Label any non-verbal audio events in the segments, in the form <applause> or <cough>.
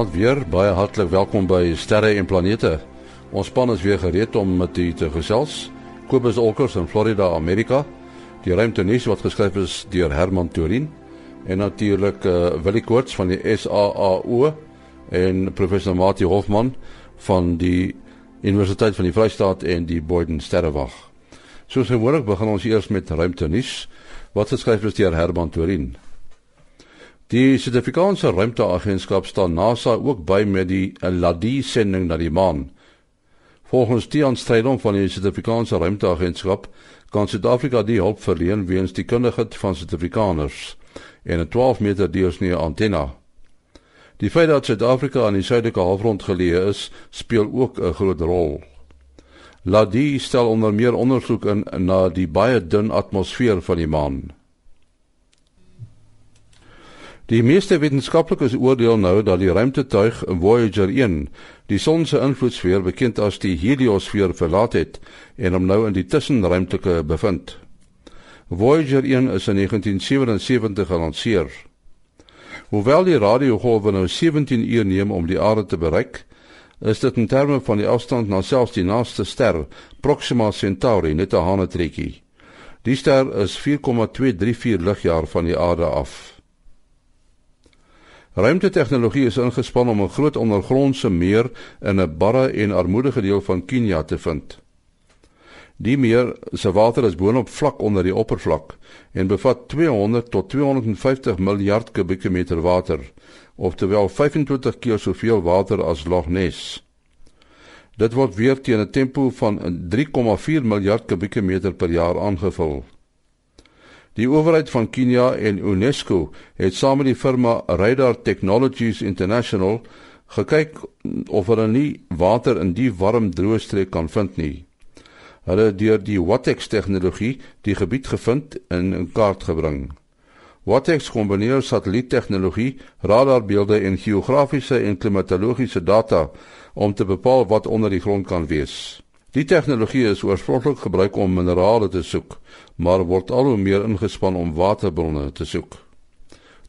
Vanaand weer baie hartlik welkom by Sterre en Planete. Ons span is weer gereed om met u te gesels. Kobus Olkers in Florida, Amerika. Die ruimtenuus wat geskryf is deur Herman Torin en natuurlik uh, Willie Koorts van die SAAO en professor Mati Hofman van die Universiteit van die Vrystaat en die Boyden Sterrewag. Soos gewoonlik begin ons eers met ruimtenuus wat geskryf is deur Herman Torin. Die Suid-Afrikaanse Ruimteagentskap staan NASA ook by met die LADI-sending na die maan. Volgens die aanstelling van die Suid-Afrikaanse Ruimteagentskap kan Suid-Afrika die hulp verleen weens die kundigheid van Suid-Afrikaners en 'n 12 meter deursnee antenne. Die feit dat Suid-Afrika aan die suidelike halfrond geleë is, speel ook 'n groot rol. LADI stel onder meer ondersoek in na die baie dun atmosfeer van die maan. Die meeste wetenskaplikes oordeel nou dat die ruimtetuig Voyager 1 die son se invloedsfeer bekend as die heliosfeer verlaat het en hom nou in die tussenruimtelike bevind. Voyager 1 is in 1977 gelanseer. Hoewel die radiogolwe nou 17 uur neem om die aarde te bereik, is dit in terme van die afstand na selfs die naaste ster, Proxima Centauri, net 'n hanetrekkie. Die ster is 4,234 ligjaar van die aarde af. Ruimtetegnologie is ingespan om 'n groot ondergrondse meer in 'n barre en armoedige deel van Kenia te vind. Die meer se water is boonop vlak onder die oppervlak en bevat 200 tot 250 miljard kubieke meter water, oftewel 25 keer soveel water as Loch Ness. Dit word weer teen 'n tempo van 3,4 miljard kubieke meter per jaar aangevul. Die owerheid van Kenia en UNESCO het saam met die firma Radar Technologies International gekyk of hulle nie water in die warm droë streek kan vind nie. Hulle het deur die WATEX tegnologie die gebied gevind en in kaart gebring. WATEX kombineer satelliettegnologie, radarbeelde en geografiese en klimatologiese data om te bepaal wat onder die grond kan wees. Die tegnologie is oorspronklik gebruik om minerale te soek, maar word al hoe meer ingespan om waterbronne te soek.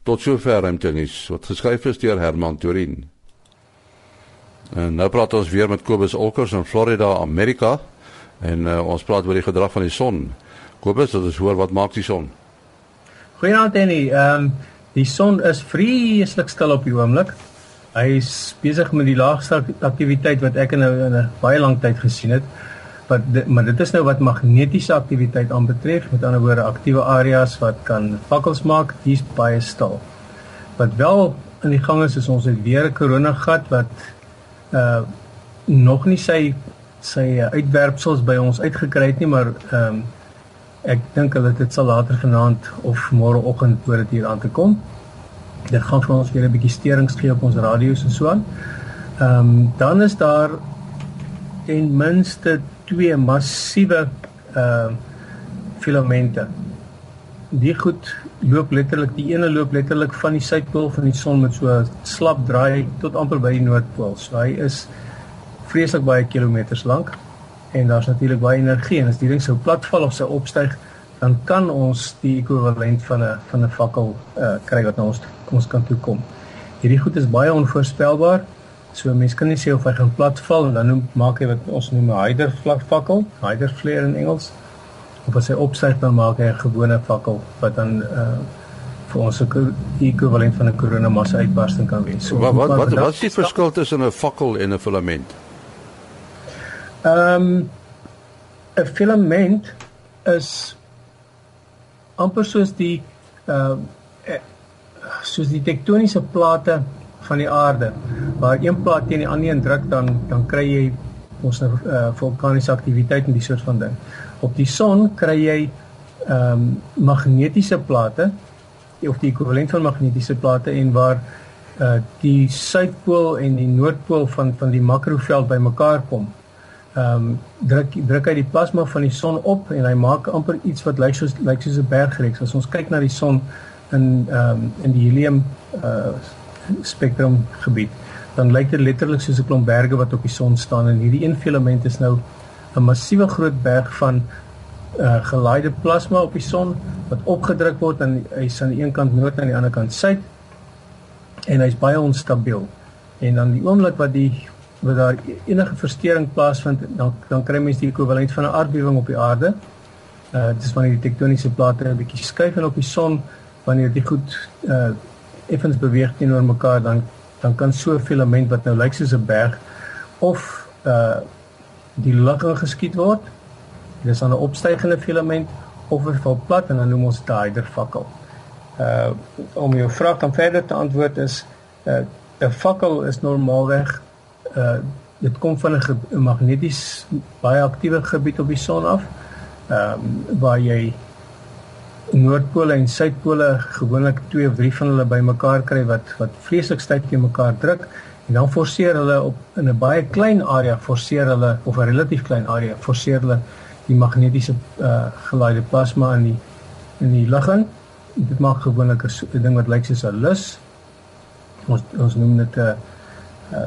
Tot sover hem tennis wat geskryf is deur Herman Turin. En nou praat ons weer met Kobus Olkers in Florida, Amerika. En uh, ons praat oor die gedrag van die son. Kobus, dit is hoor wat maak die son? Goeienaand Annie. Ehm um, die son is vreeslik stil op die oomblik. Hy is besig met die laagste aktiwiteit wat ek nou in 'n baie lang tyd gesien het. Wat maar dit is nou wat magnetiese aktiwiteit aanbetref, met ander woorde aktiewe areas wat kan vakkels maak, hier's baie stil. Wat wel in die gang is is ons het weer 'n koronagat wat uh nog nie sy sy uitwerpsels by ons uitgekry het nie, maar ehm um, ek dink hulle dit sal later vanaand of môreoggend voor dit hier aan te kom dit gaan vir ons weer 'n bietjie sterings gee op ons radio's en so aan. Ehm um, dan is daar ten minste twee massiewe ehm uh, filamente. Die goed loop letterlik die ene loop letterlik van die suidpool van die son met so slap draai tot amper by die noordpool. So hy is vreeslik baie kilometers lank en daar's natuurlik baie energie en as die ding sou platval of sou opstyg dan kan ons die ekwivalent van 'n van 'n fakkel uh, kry wat na ons ons kan toe kom. Hierdie goed is baie onvoorspelbaar. So mense kan nie sê of hy gaan platval en dan noem maak hy wat ons noem 'n hyder fakkel, hyder flare in Engels. Of as hy opstyg dan maak hy 'n gewone fakkel wat dan uh vir ons 'n ekwivalent van 'n koronamassa uitbarsting kan wees. So wat wat wat, wat is die verskil tussen 'n fakkel en 'n filament? Ehm um, 'n filament is amper soos die uh soos die tektoniese plate van die aarde waar een plaat teen die ander een druk dan dan kry jy ons uh, vulkaniese aktiwiteit en die soort van ding. Op die son kry jy ehm um, magnetiese plate of die ekwivalent van magnetiese plate en waar uh die suidpool en die noordpool van van die makroveld bymekaar kom. Ehm um, druk druk hy die plasma van die son op en hy maak amper iets wat lyk soos lyk soos 'n bergreeks. As ons kyk na die son in ehm um, in die helium uh spektrum gebied, dan lyk dit letterlik soos 'n klomp berge wat op die son staan en hierdie een filament is nou 'n massiewe groot berg van uh gelaaide plasma op die son wat opgedruk word en hy's aan die een kant noord en aan die ander kant suid en hy's baie onstabiel. En dan die oomblik wat die wat daar enige verstoring plaasvind, dan dan kry mens die ekwivalent van 'n aardbewing op die aarde. Uh dit is wanneer die tektoniese plate 'n bietjie skuif en op die son wanneer dit goed uh effens beweeg teenoor mekaar dan dan kan so 'n filament wat nou lyk soos 'n berg of uh die lug ingeskiet word. Dit is dan 'n opstygende filament of dit val plat en dan noem ons dit 'n hydervakkel. Uh om jou vraag dan verder te antwoord is uh 'n fakkel is normaalweg uh dit kom van 'n magneties baie aktiewe gebied op die son af. Ehm um, waar jy noordpole en suidpole gewoonlik twee of drie van hulle bymekaar kry wat wat vreeslik styf teen mekaar druk en dan forceer hulle op in 'n baie klein area forceer hulle of 'n relatief klein area forceer hulle die magnetiese uh, gelaaide plasma in die in die lug in. Dit maak gewoonlik 'n ding wat lyk soos 'n lus. Ons ons noem dit 'n uh, uh,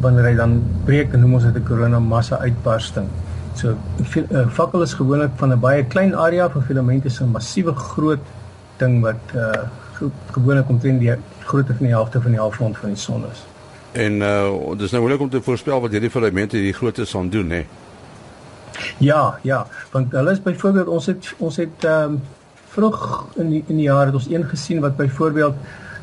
wanneer hy dan breek, noem ons dit 'n koronamassa uitbarsting. So 'n uh, fakkel is gewoonlik van 'n baie klein area van filamente se massiewe groot ding wat uh, gewoonlik omtrent die grootte van die helfte van die halfrond van die son is. En uh dis nou moeilik om te voorspel wat hierdie filamente hierdie grootte sal doen, hè. Ja, ja, want hulle is byvoorbeeld ons het ons het ehm um, vroeg in die in die jare het ons een gesien wat byvoorbeeld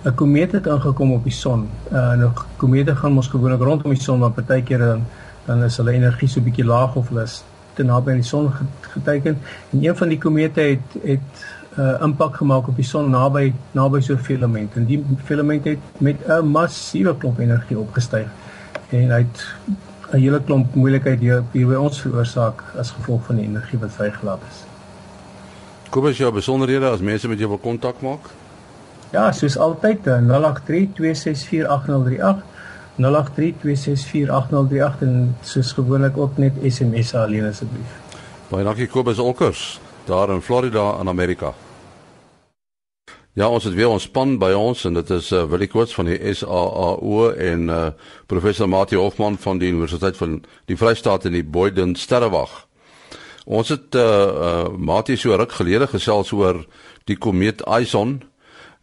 'n komeet het aangekom op die son. Uh nou komete gaan mos gewoonlik rondom die son, maar partykeer dan dan is hulle energie so bietjie laag of hulle is te naby aan die son geteken. En een van die komete het het 'n uh, impak gemaak op die son naby naby so 'n filament en die filament het met 'n massiewe klomp energie opgestyg en hy het 'n hele klomp moeilikheid hier, hier by ons veroorsaak as gevolg van die energie wat vrygelaat is. Kom as jy besonderhede as mense met jou wil kontak maak? Ja, soos altyd 0832648038 0832648038 en soos gewoonlik ook net SMS alleen asseblief. Baie dankie Kobus Olkers daar in Florida in Amerika. Ja, ons het weer ons span by ons en dit is uh, Willie Koorts van die SAAO en uh, professor Mati Hofman van die Universiteit van die Vrystaat in die Boyden Sterrewag. Ons het uh, uh, Mati so ruk gelede gesels oor die komeet Ison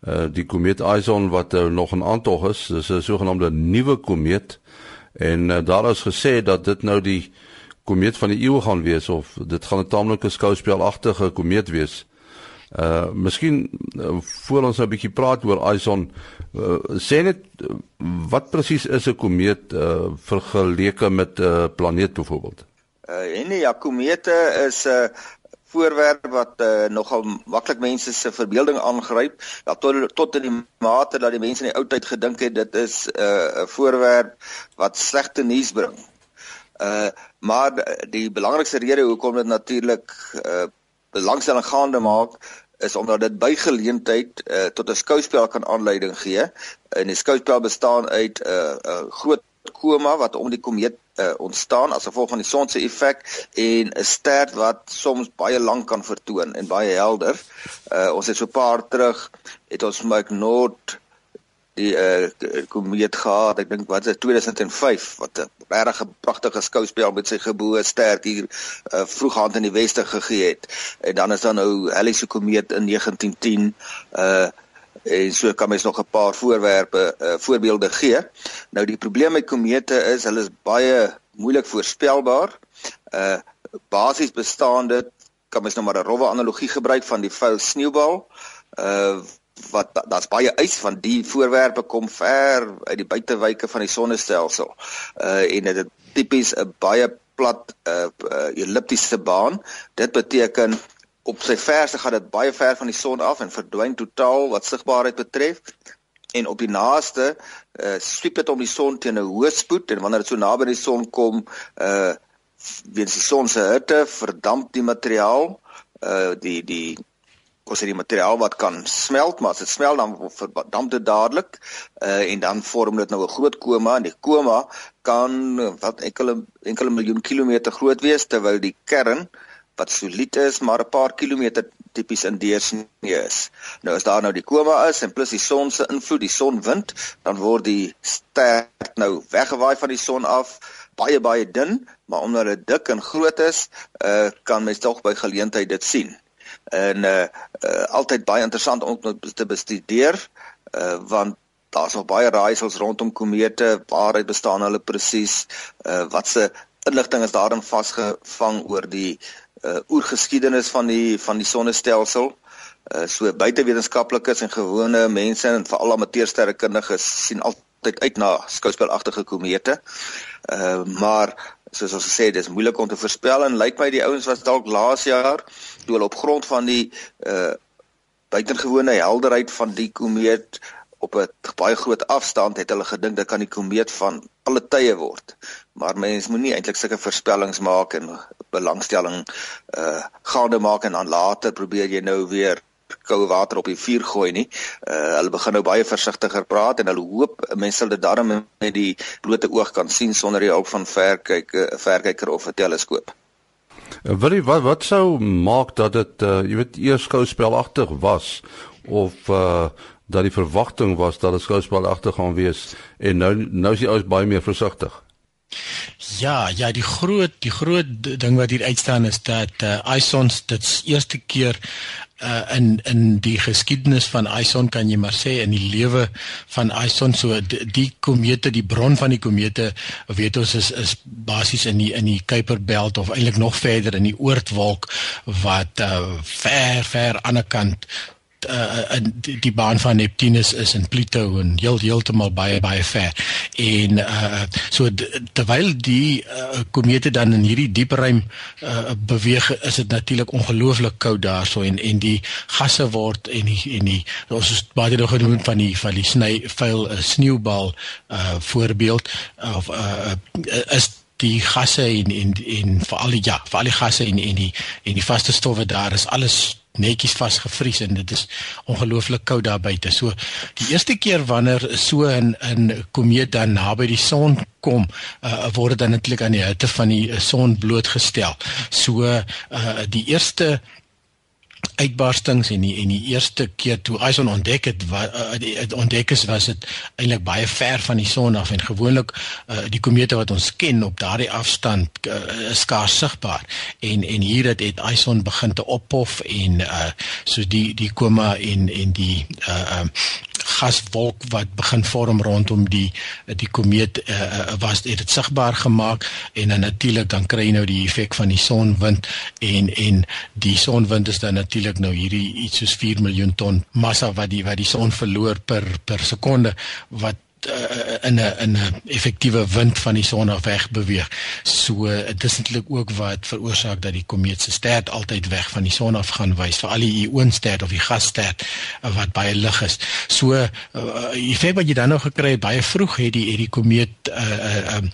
uh die komeet Ison wat uh, nog in aantog is, dis 'n sogenaamde nuwe komeet en uh, daar is gesê dat dit nou die komeet van die eeu gaan wees of dit gaan 'n taamlike skouspelagtige komeet wees. Uh miskien uh, voor ons nou 'n bietjie praat oor Ison, uh, sê net wat presies is 'n komeet uh vergeleke met 'n uh, planeet byvoorbeeld? Uh en ja, komete is 'n uh, voorwerp wat uh, nogal maklik mense se verbeelding aangryp ja, tot tot in die mate dat die mense in die ou tyd gedink het dit is eh, 'n uh, voorwerp wat slegte nuus bring. Uh maar die belangrikste rede hoekom dit natuurlik uh belangstelling gaande maak is omdat dit by geleentheid uh, tot 'n skouspel kan aanleiding gee. En die skouspel bestaan uit 'n uh, uh, groot koma wat om die komeet uh, ontstaan as gevolg van die son se effek en 'n ster wat soms baie lank kan vertoon en baie helder. Uh, ons het so paar terug het ons Mike Noord die uh, komeet gehad. Ek dink wat is 2005 wat 'n regtig pragtige skouspel met sy geboue ster hier uh, vroeghand in die weste gegee het. En dan is daar nou Halley se komeet in 1910 uh en so kan mens nog 'n paar voorwerpe uh, voorbeelde gee. Nou die probleem met komete is hulle is baie moeilik voorspelbaar. Uh basies bestaan dit kan mens nou maar 'n rowwe analogie gebruik van die vuil sneeubal. Uh wat daar's baie ys van die voorwerpe kom ver uit die buitewyke van die sonnestelsel. Uh en dit is tipies 'n baie plat uh, uh elliptiese baan. Dit beteken op sy verste gaan dit baie ver van die son af en verdwyn totaal wat sigbaarheid betref. En op die naaste uh, swiep dit om die son teen 'n hoë spoed en wanneer dit so naby die son kom uh weens die son se hitte verdamp die materiaal. Uh die die kos die materiaal wat kan smelt maar as dit smelt dan verdamp dit dadelik. Uh en dan vorm dit nou 'n groot koma en die koma kan wat enkele enkele miljoen kilometer groot wees terwyl die kern wat solied is maar 'n paar kilometer tipies in deursnee is. Nou as daar nou die koma is en plus die son se invloed, die sonwind, dan word die ster nou weggewaai van die son af, baie baie dun, maar omdat dit dik en groot is, uh kan mens tog by geleentheid dit sien. En uh, uh altyd baie interessant om te bestudeer uh want daar's nog baie raaisels rondom komete, waarheid bestaan hulle presies, uh, wat se inligting is daarin vasgevang oor die uh, oergeskiedenis van die van die sonnestelsel. Uh, so buitewetenskaplikes en gewone mense en veral amateursterrekundiges sien altyd uit na skouspelagtige komete. Uh, maar soos ons gesê het, dis moeilik om te voorspel en lyk my die ouens was dalk laas jaar toe hulle op grond van die uh buitengewone helderheid van die komeet op 'n baie groot afstand het hulle gedink dit kan die komeet van alle tye word. Maar mens moenie eintlik sulke voorspellings maak en belangstelling uh gaande maak en dan later probeer jy nou weer koue water op die vuur gooi nie. Uh hulle begin nou baie versigtiger praat en hulle hoop mense sal dit daarom met die blote oog kan sien sonder die hulp van verkyk 'n verkyker of 'n teleskoop. Wat wat wat sou maak dat dit uh jy weet eers skouspelagtig was of uh dat die verwagting was dat dit skouspelagtig gaan wees en nou nou is die ouens baie meer versigtig. Ja, ja, die groot die groot ding wat hier uitstaan is dat uh, Isons dit eerste keer uh, in in die geskiedenis van Ison kan jy maar sê in die lewe van Ison so die, die komete die bron van die komete weet ons is is basies in die in die Kuiperbelt of eintlik nog verder in die Oortwolk wat uh, ver ver aan die kant uh, in die, die baan van Neptunus is in Pluto en heel heeltemal baie baie ver. En uh so terwyl die uh, komete dan in hierdie diep ruim uh, beweeg, is dit natuurlik ongelooflik koud daarso en en die gasse word en die en die ons is baie nog genoem van die van die sny vuil 'n sneeubal uh voorbeeld of uh, is die gasse en en en veral ja, veral die gasse en en die en die vaste stowwe daar is alles netjies vasgevries en dit is ongelooflik koud daar buite. So die eerste keer wanneer so 'n 'n komeet dan naby die son kom, uh, word dan netlik aan die hitte van die son blootgestel. So uh, die eerste uitbarstings en die en die eerste keer toe Ison ontdek het wat uh, ontdek is was dit eintlik baie ver van die son af en gewoonlik uh, die komete wat ons ken op daardie afstand uh, is skaars sigbaar. En en hier het, het Ison begin te oppof en uh, so die die koma en en die uh, um, gaswolk wat begin vorm rondom die die komeet uh, was het dit sigbaar gemaak en dan natuurlik dan kry jy nou die effek van die sonwind en en die sonwind is dan natuurlik nou hierdie iets soos 4 miljoen ton massa wat die wat die son verloor per per sekonde wat in 'n in 'n effektiewe wind van die son af weg beweeg. So dit is eintlik ook wat veroorsaak dat die komeet se stert altyd weg van die son af gaan wys vir al die ionstert of die gasstert uh, wat baie lig is. So uh, die feit wat jy dan nog gekry het baie vroeg het die het die komeet uh, uh, um,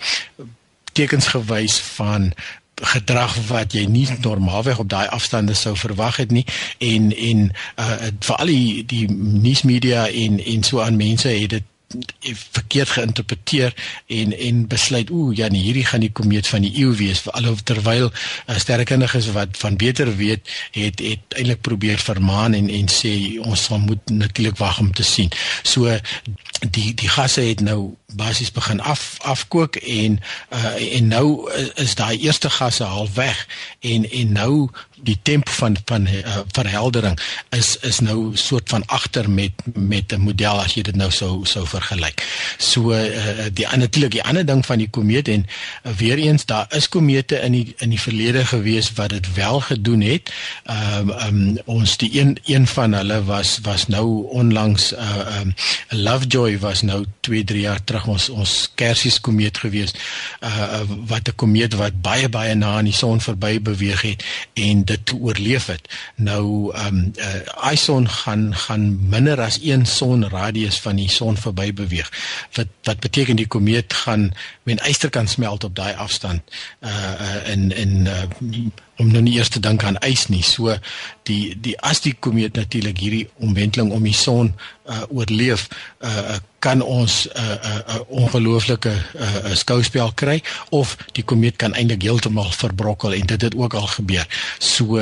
tekens gewys van gedrag wat jy nie normaalweg op daai afstande sou verwag het nie en en uh, vir al die die nuusmedia en en so aan mense het dit verkeerd geïnterpreteer en en besluit o ja nee hierdie gaan die komeet van die eeu wees alhoewel terwyl uh, sterrekundiges wat van beter weet het het eintlik probeer vermaan en en sê ons moet natuurlik wag om te sien. So die die gasse het nou basies begin af afkook en uh, en nou is, is daai eerste gasse al weg en en nou die tempo van van uh, verheldering is is nou soort van agter met met 'n model as jy dit nou sou sou vergelyk. So uh, die natuurlik die ander ding van die komeet en uh, weer eens daar is komete in die in die verlede gewees wat dit wel gedoen het. Ehm um, um, ons die een een van hulle was was nou onlangs 'n uh, um, Lovejoy was nou 2 3 jaar terug ons ons Kersies komeet gewees. Uh, wat 'n komeet wat baie baie na aan die son verby beweeg het en dit oorleef het. Nou ehm um, uh, Ison gaan gaan minder as 1 sonradius van die son verby beweeg. Wat wat beteken die komeet gaan men yster kan smelt op daai afstand. Uh uh in in uh, om nou nie eers te dink aan ys nie. So die die as die komeet natuurlik hierdie omwenteling om die son uh, oorleef, uh, kan ons 'n uh, uh, uh, ongelooflike uh, skouspel kry of die komeet kan eintlik heeltemal verbrokkel en dit het ook al gebeur. So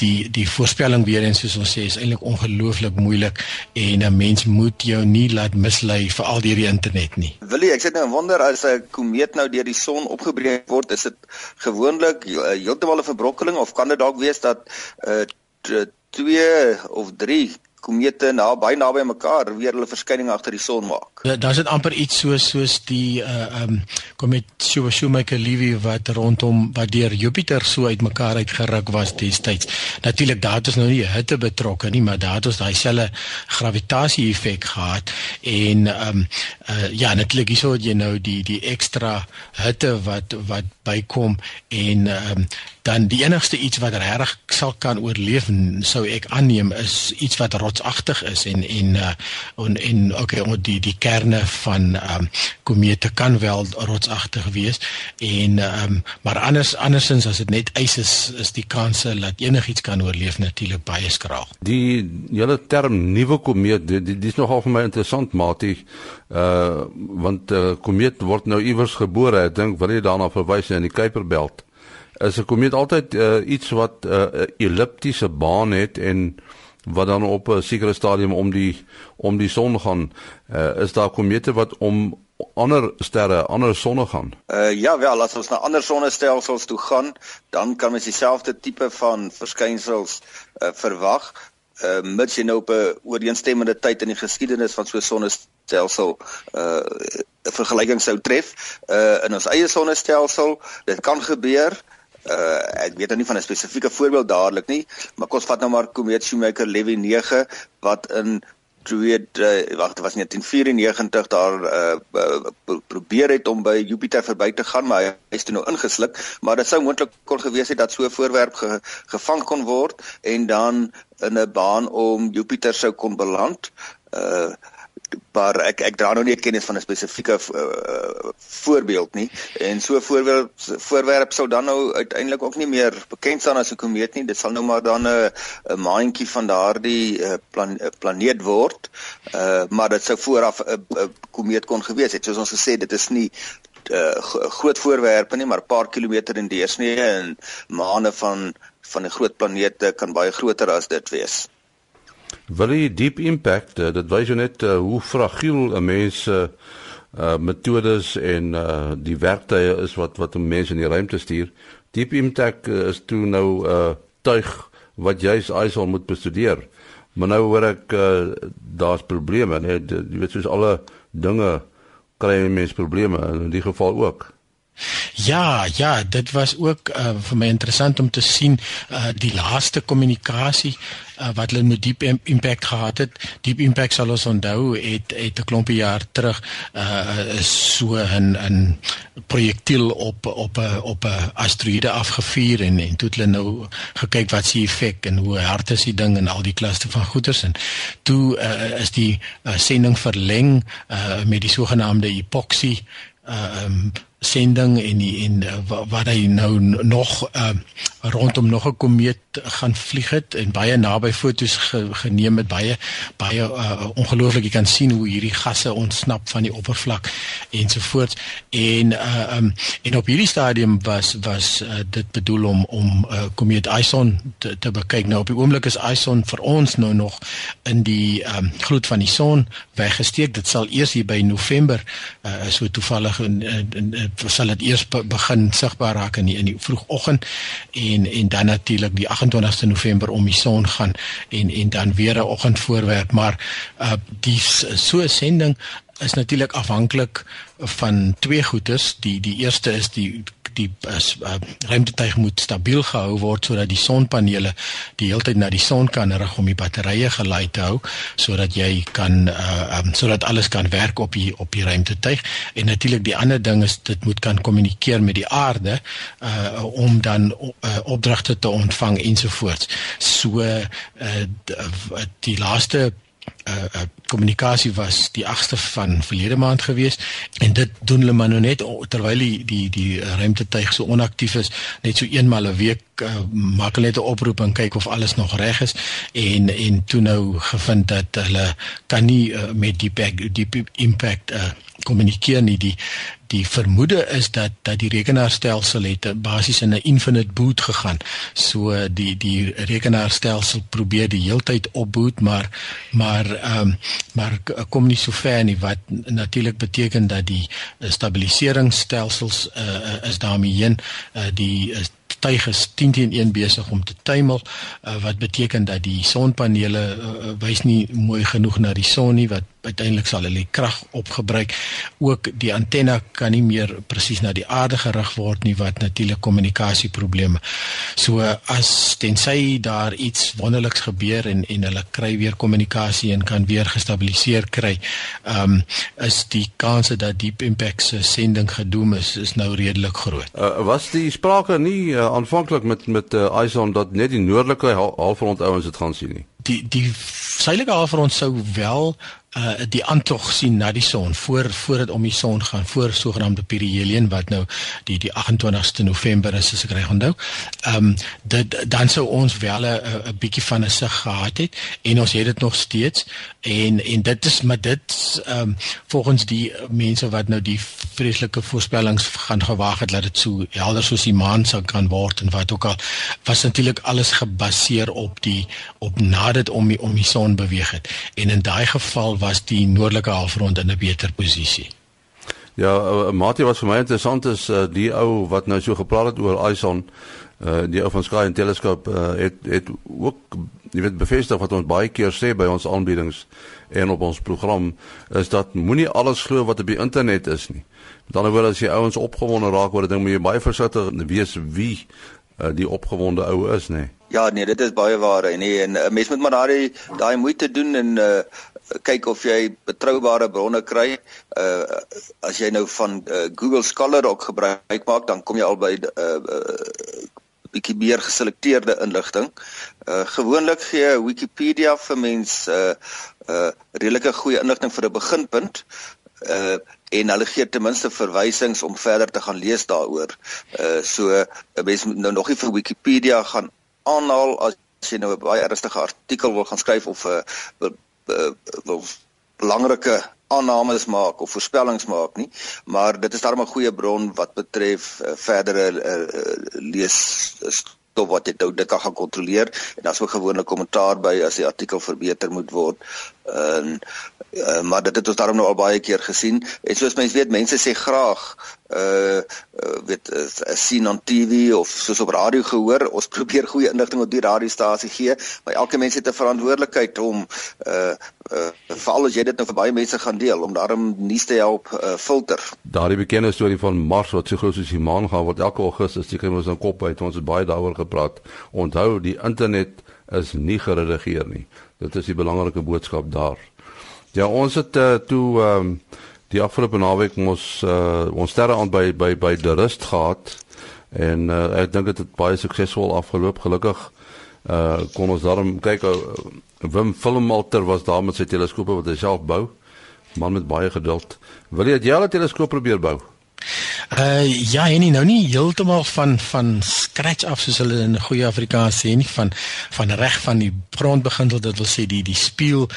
die die voorspelling weer eens soos ons sê is eintlik ongelooflik moeilik en 'n mens moet jou nie laat mislei vir al die internet nie. Willie, ek sit nou wonder as 'n komeet nou deur die son opgebreek word, is dit gewoonlik heeltemal 'n verbrokkeling of kan dit dalk wees dat uh, 2 of 3 komete naby naby mekaar weer hulle verskyning agter die son maak. Ja, Daar's dit amper iets soos soos die uh um komet Shoemaker-Levy wat rondom wat deur Jupiter so uitmekaar uitgeruk was destyds. Natuurlik daar het ons nou nie hitte betrokke nie, maar daar het ons daai selfe gravitasie effek gehad en um uh ja, natuurlik hierso het jy nou die die ekstra hitte wat wat bykom en um dan die enigste iets wat regtig sal kan oorleef sou ek aanneem is iets wat rotsagtig is en en uh, en, en okay om die die kerne van um, komete kan wel rotsagtig wees en um, maar anders andersins as dit net ys is is die kanse dat enigiets kan oorleef natuurlik baie skraal. Die hele term nuwe komeet dis die, die is nogal vir my interessant maatie uh want uh, komeet word nou iewers gebore. Ek dink wil jy daarna verwys in die Kuiperbelt is 'n komeet altyd uh, iets wat 'n uh, elliptiese baan het en wat dan op 'n sekere stadium om die om die son gaan uh, is daar komete wat om ander sterre, ander sonne gaan. Uh ja, wel as ons na ander sonnestelsels toe gaan, dan kan mens dieselfde tipe van verskynsels uh, verwag. Uh mits jy nou op 'n ooreenstemmende tyd in die geskiedenis van so 'n sonnestelsel uh 'n vergelyking sou tref uh in ons eie sonnestelsel, dit kan gebeur uh ek weet nou nie van 'n spesifieke voorbeeld dadelik nie, maar ons vat nou maar Comet Shoemaker Levy 9 wat in weet uh, wag dit was 1994 daar uh, probeer het om by Jupiter verby te gaan maar hy is toe nou ingesluk. Maar dit sou moontlik kon gewees het dat so 'n voorwerp ge, gevang kon word en dan in 'n baan om Jupiter sou kon beland. Uh maar ek ek dra nou nie kennis van 'n spesifieke uh, voorbeeld nie. En so 'n voorbeeld voorwerp sou dan nou uiteindelik ook nie meer bekend staan as 'n komeet nie. Dit sal nou maar dan 'n 'n maandjie van daardie uh, plan, uh, planeet word. Uh, maar dit sou vooraf 'n uh, uh, komeet kon gewees het. Soos ons gesê dit is nie uh, groot voorwerpe nie maar 'n paar kilometer in deursnee en maane van van 'n groot planete kan baie groter as dit wees Wil jy deep impact uh, dit wys jou net uh, hoe fragiel 'n mens uh, uh metodes en uh die werktuie is wat wat 'n mens in die ruimte stuur. Deep impact uh, is toe nou 'n uh, tuig wat jy ISO moet bestudeer. Maar nou hoor ek uh, daar's probleme, net jy weet soos alle dinge kry mense probleme in die geval ook. Ja, ja, dit was ook uh, vir my interessant om te sien uh, die laaste kommunikasie uh, wat hulle met diep impact gehad het. Diep impact sal ons onthou het het 'n klompie jaar terug uh so 'n 'n projektiel op op 'n op 'n asteroïde afgevuur en en toe het hulle nou gekyk wat se effek en hoe hard is die ding en al die klaste van goeters en toe uh, is die uh, sending verleng uh met die sogenaamde epoxy uh um sending en die en wat hy nou nog uh, rondom nog 'n komeet gaan vlieg het en baie naby fotos ge, geneem het baie baie uh, ongelooflik jy kan sien hoe hierdie gasse ontsnap van die oppervlak ensovoorts en uh, um, en op hierdie stadium was was uh, dit bedoel om om uh, komeet Ison te, te bekyk. Nou op die oomblik is Ison vir ons nou nog in die um, gloed van die son weggesteek. Dit sal eers hier by November uh, so toevallig in, in, in sal dit eers be begin sigbaar raak in die, in die vroegoggend en en dan natuurlik die 28ste November om die son gaan en en dan weer 'n oggendvoorwerp maar uh die so sending is natuurlik afhanklik van twee goedes die die eerste is die die uh, ruimtetuig moet stabiel gehou word sodat die sonpanele die hele tyd na die son kan rig om die batterye gelei te hou sodat jy kan uh, um, sodat alles kan werk op die op die ruimtetuig. En natuurlik die ander ding is dit moet kan kommunikeer met die aarde uh, om dan uh, opdragte te ontvang ensovoorts so uh, die laaste uh, uh, kommunikasie was die 8ste van verlede maand gewees en dit doen hulle maar nou net terwyl die die die ruimtetuig so onaktief is net so eenmal 'n week uh, maak hulle net 'n oproep en kyk of alles nog reg is. En en toe nou gevind dat hulle kan nie uh, met die die impact uh, kommunikeer nie die die vermoede is dat dat die rekenaarstelsel het basies in 'n infinite boot gegaan. So die die rekenaarstelsel probeer die heeltyd opboot, maar maar ehm um, maar kom nie so ver nie wat natuurlik beteken dat die stabiliseringsstelsels uh, is daarmee heen uh, die uh, tuig is 10 teen 1 besig om te tuimel uh, wat beteken dat die sonpanele uh, wys nie mooi genoeg na die son nie wat uiteindelik sal hulle die krag opgebruik. Ook die antenna kan nie meer presies na die aarde gerig word nie wat natuurlik kommunikasieprobleme. So as tensy daar iets wonderliks gebeur en en hulle kry weer kommunikasie en kan weer gestabiliseer kry, ehm um, is die kanse dat Deep Impact se sending gedoem is is nou redelik groot. Uh, was die sprake nie uh, aanvanklik met met uh, ISON dat net die noordelike halfrond ouens dit gaan sien nie? Die die suidelike halfrond sou wel uh die aantog sien na die son voor voor dit om die son gaan voor sogenaamde perihelion wat nou die die 28ste November is as ek reg onthou. Ehm um, dit dan sou ons wel 'n 'n bietjie van 'n sig gehad het en ons het dit nog steeds en en dit is maar dit ehm um, volgens die mense wat nou die vreeslike voorspellings gaan gewaag het dat dit so helder soos die maan sou kan word en wat ook al was natuurlik alles gebaseer op die op nadat om die om die son beweeg het en in daai geval was die noordelike halfrond in 'n beter posisie. Ja, uh, Mati was vir my interessant is uh, die ou wat nou so gepraat het oor ISON, die ou van Sky en Telescope het het ook jy weet bevestig wat ons baie keer sê by ons aanbiedings en op ons program is dat moenie alles glo wat op die internet is nie. Met ander woorde as jy ouens opgewonde raak oor 'n ding, moet jy baie versigtig wees wie die opgewonde ou is, nê. Nee. Ja, nee, dit is baie waar en nee, en 'n mens moet maar daai daai moeite doen en uh, kyk of jy betroubare bronne kry. Uh as jy nou van uh, Google Scholar ook gebruik maak, dan kom jy al by 'n uh, uh, bietjie meer geselekteerde inligting. Uh gewoonlik gee Wikipedia vir mense uh uh redelike goeie inligting vir 'n beginpunt. Uh en hulle gee ten minste verwysings om verder te gaan lees daaroor. Uh so 'n mens moet nou nog nie vir Wikipedia gaan aanhaal as jy nou 'n baie ernstige artikel wil gaan skryf of 'n uh, uh, wil belangrike aannames maak of voorspellings maak nie, maar dit is darem 'n goeie bron wat betref uh, verdere uh, lees stof wat jy nou dit kan gaan kontroleer en dan is ook gewoonlik kommentaar by as die artikel verbeter moet word. En uh, maar dit het ons daarom nou al baie keer gesien en soos mense weet mense sê graag uh, uh weet uh, sien op TV of soos op radio gehoor ons <laughs> probeer goeie inligting op die radiostasie gee maar elke mens het 'n verantwoordelikheid om uh uh veral as jy dit nou vir baie mense gaan deel om daarom nuus te help uh, filter. Daardie bekende storie van Mars wat so groot soos die maan gaan word elke Augustus die kry ons in kop uit ons het baie daaroor gepraat. Onthou die internet is nie geredigeer nie. Dit is die belangrike boodskap daar. Ja, ons het uh, toe ehm um, die afgelope naweek ons uh, ons sterre aan by by by die rust gehad en uh, ek dink dit het baie suksesvol afgeloop gelukkig. Uh kon ons daarom kyk uh, Wim Filmalter was daar met sy teleskope wat hy self bou. Man met baie geduld. Wil jy 'n teleskoop probeer bou? Uh ja, en nie nou nie heeltemal van van scratch af soos hulle in goeie Afrikaans sê nie van van reg van die grondbeginsel dit wil sê die die spieël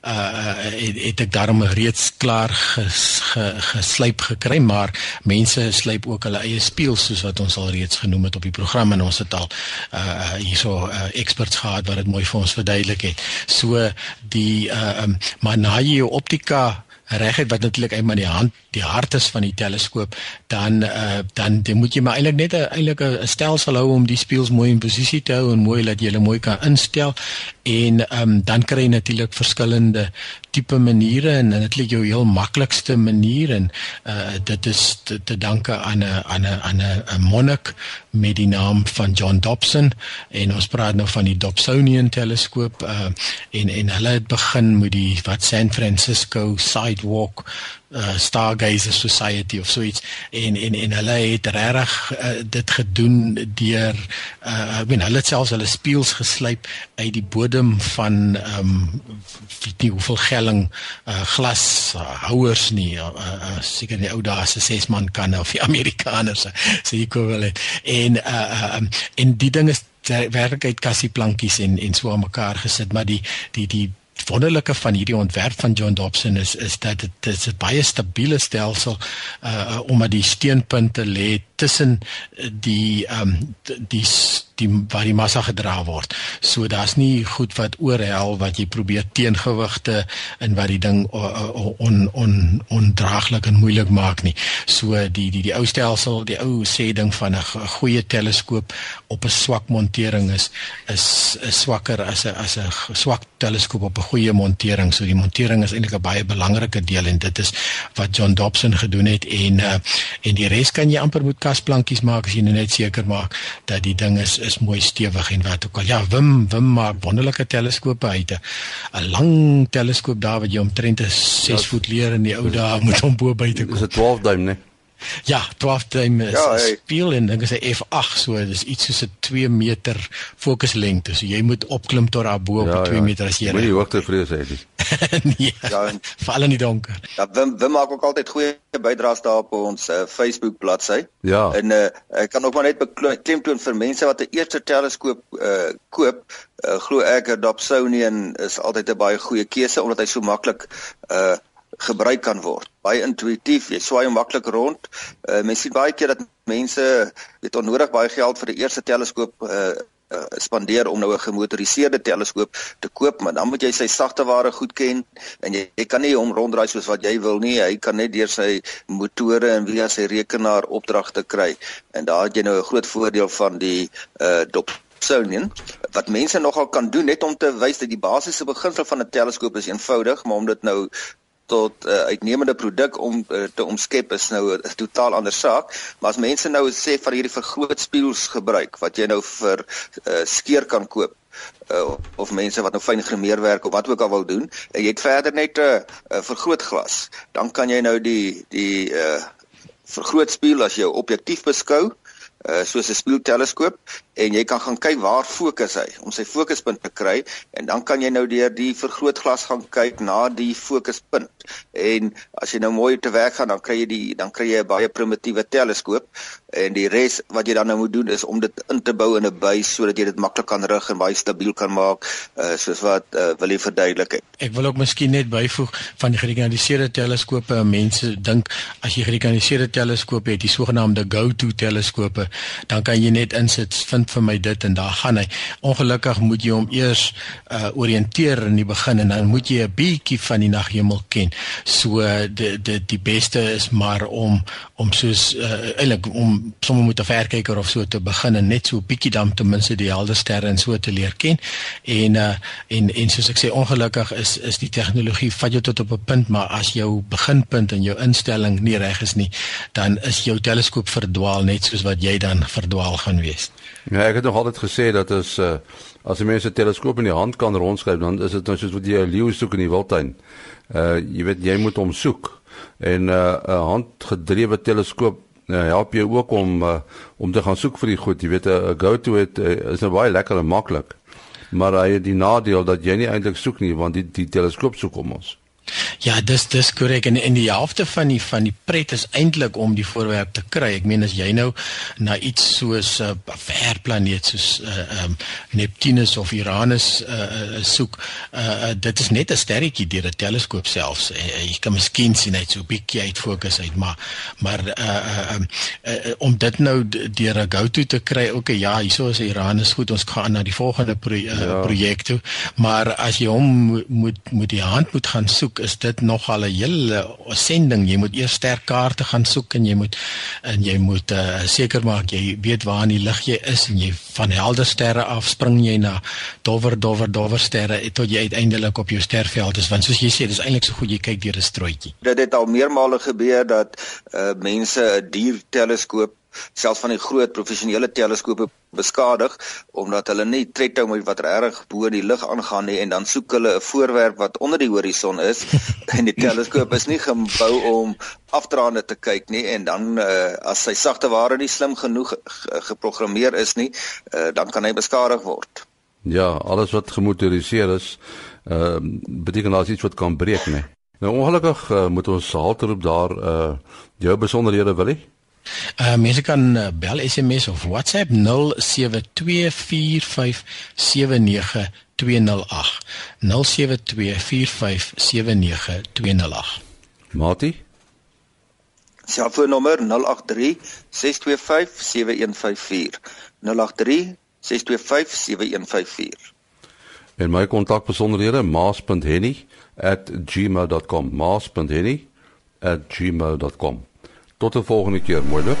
uh het, het ek daarom reeds klaar ges, ge, geslyp gekry maar mense slyp ook hulle eie spieël soos wat ons al reeds genoem het op die program en ons het al uh hierso uh, experts gehad wat dit mooi vir ons verduidelik het. So die uh um, maar na jy optika regheid wat natuurlik eendag die hand die hart is van die teleskoop dan uh, dan dan moet jy maar eintlik net 'n eintlik 'n stelsel hou om die spieëls mooi in posisie te hou en mooi laat jy hulle mooi kan instel. En um, dan kry jy natuurlik verskillende tipe maniere en is jou heel maklikste manier en uh, dit is te, te danke aan 'n aan 'n aan 'n monnik met die naam van John Dobson en ons praat nou van die Dobsonian teleskoop uh, en en hulle het begin met die wat San Francisco Sidewalk uh, Stargazer Society of so iets en en en hulle het regtig uh, dit gedoen deur uh, ek meen hulle het selfs hulle spieëls geslyp uit die bodem van ehm um, weet nie hoeveel gelling uh, glas uh, houers nie seker uh, uh, die ou dae se ses man kan of die <laughs> Amerikaners ek wil en uh, uh, um, en die ding is werklikheid kassie plankies en en so aan mekaar gesit maar die die die wonderlike van hierdie ontwerp van John Dobson is is dat dit is 'n baie stabiele stelsel uh omdat die steunpunte lê tussen die ehm um, die die waar die massa gedra word. So daar's nie goed wat oorhel wat jy probeer teengewigte en wat die ding on on ondraaglik en moeilik maak nie. So die die die ou stelsel, die ou sê ding van 'n goeie teleskoop op 'n swak montering is is is swakker as 'n as 'n swak teleskoop op 'n goeie montering. So die montering is eintlik 'n baie belangrike deel en dit is wat John Dobson gedoen het en uh, en die res kan jy amper met kasplankies maak as jy net seker maak dat die ding is is mooi stewig en wat ook al. Ja, Wim Wim maak wonderlike teleskope uit 'n lang teleskoop daar wat jy omtrent 6 voet leer in die ou dae moet hom bo buite kom. Dis 'n 12 duim, né? Ja, 12 duim is ja, hey. speel en dink as 'n F8 so, dis iets soos 'n 2 meter fokuslengte. So jy moet opklim tot daar bo op ja, 2 ja. meter as jy. Moenie hoogte vrees hê nie. <laughs> nee, ja, en val in die donker. Ja, Wim, Wim maak ook altyd goeie bydraes daar op ons uh, Facebook bladsy. Ja. En uh, ek kan ook maar net beklemtoon vir mense wat 'n eerste teleskoop uh, koop, uh, glo ek dat Dobsonian is altyd 'n baie goeie keuse omdat hy so maklik uh gebruik kan word. Baie intuïtief, jy swaai hom maklik rond. Uh, mense sien baie keer dat mense het onnodig baie geld vir die eerste teleskoop uh, uh spandeer om nou 'n gemotoriseerde teleskoop te koop, maar dan moet jy sy sagte ware goed ken en jy, jy kan nie hom ronddraai soos wat jy wil nie. Hy kan net deur sy motore en via sy rekenaar opdragte kry. En daar het jy nou 'n groot voordeel van die uh Dobsonian wat mense nogal kan doen net om te wys dat die basiese beginsel van 'n teleskoop is eenvoudig, maar om dit nou tot 'n uh, eh, uitnemende produk om uh, te omskep is nou 'n totaal ander saak. Maar as mense nou sê van hierdie vergrootspieëls gebruik wat jy nou vir uh, skeer kan koop uh, of mense wat nou fyn gemeerwerk of wat ook al wil doen, en jy het verder net 'n uh, uh, vergrootglas, dan kan jy nou die die uh, vergrootspieël as jy objektief beskou uh, soos 'n spieelteleskoop en jy kan gaan kyk waar fokus hy om sy fokuspunt te kry en dan kan jy nou deur die vergrootglas gaan kyk na die fokuspunt en as jy nou mooi te werk gaan dan kry jy die dan kry jy 'n baie primitiewe teleskoop en die res wat jy dan nou moet doen is om dit in te bou in 'n buis sodat jy dit maklik kan rig en baie stabiel kan maak uh, soos wat uh, wil jy verduidelik het. Ek wil ook miskien net byvoeg van die gerekanaliseerde teleskope mense dink as jy gerekanaliseerde teleskope het die sogenaamde go-to teleskope dan kan jy net insit vind vir my dit en daar gaan hy. Ongelukkig moet jy hom eers uh orienteer in die begin en dan moet jy 'n bietjie van die naghemel ken. So die die die beste is maar om om soos uh eintlik om sommer met 'n verkyker of so te begin en net so 'n bietjie dan ten minste die helder sterre en so te leer ken. En uh en en soos ek sê ongelukkig is is die tegnologie vat jou tot op 'n punt maar as jou beginpunt en jou instelling nie reg is nie, dan is jou teleskoop verdwaal net soos wat jy dan verdwaal gaan wees. Ja, ek het nog altyd gesê dat as uh, as jy mense 'n teleskoop in die hand kan rondskryf, dan is dit nou soos wat jy 'n leeu soek in die wildtuin. Uh jy weet jy moet hom soek. En uh, 'n handgedrewe teleskoop uh, help jou ook om uh, om te gaan soek vir die goed. Jy weet 'n go-to het uh, is nou baie lekker en maklik. Maar hy het die nadeel dat jy nie eintlik soek nie want die die teleskoop soek om ons. Ja, dis dis korrek en in die helfte van die van die pret is eintlik om die voorwerp te kry. Ek meen as jy nou na iets soos 'n uh, ver planeet soos uh, um, Neptunus of Uranus uh, uh, soek, uh, uh, dit is net 'n sterretjie deur 'n teleskoop selfs. Uh, jy kan miskien sien net so bietjie uit fokus uit, maar maar uh, uh, um, uh, om dit nou deur 'n go-to te kry, okay, ja, hierso is Uranus goed, ons gaan na die volgende pro uh, ja. projek toe, maar as jy hom moet moet die hand moet gaan soek is dit nogal 'n hele sending. Jy moet eers sterk kaarte gaan soek en jy moet en jy moet uh, seker maak jy weet waar in die lig jy is en jy van helder sterre af spring jy na dowwer dowwer dowwer sterre tot jy uiteindelik op jou sterveld is want soos jy sê dis eintlik so goed jy kyk deur 'n strooitjie. Dit het al meermale gebeur dat uh, mense 'n dier teleskoop selfs van die groot professionele teleskope beskadig omdat hulle nie tred hou met wat reg bo die lug aangaan nie en dan soek hulle 'n voorwerp wat onder die horison is <laughs> en die teleskoop is nie gebou om afdraande te kyk nie en dan uh, as sy sagte ware nie slim genoeg geprogrammeer is nie uh, dan kan hy beskadig word. Ja, alles wat gemotoriseer is, ehm uh, beteken as iets wat kan breek, nee. Nou ongelukkig uh, moet ons halteroep daar uh jou besonderhede wil hê. Uh mense kan uh, bel SMS of WhatsApp 0724579208. 0724579208. Mati? Selfoonnommer 083 6257154. 083 6257154. En my kontakbesonderhede maas.henny@gmail.com maas.henny@gmail.com. Tot 'n volgende keer, mooi loop.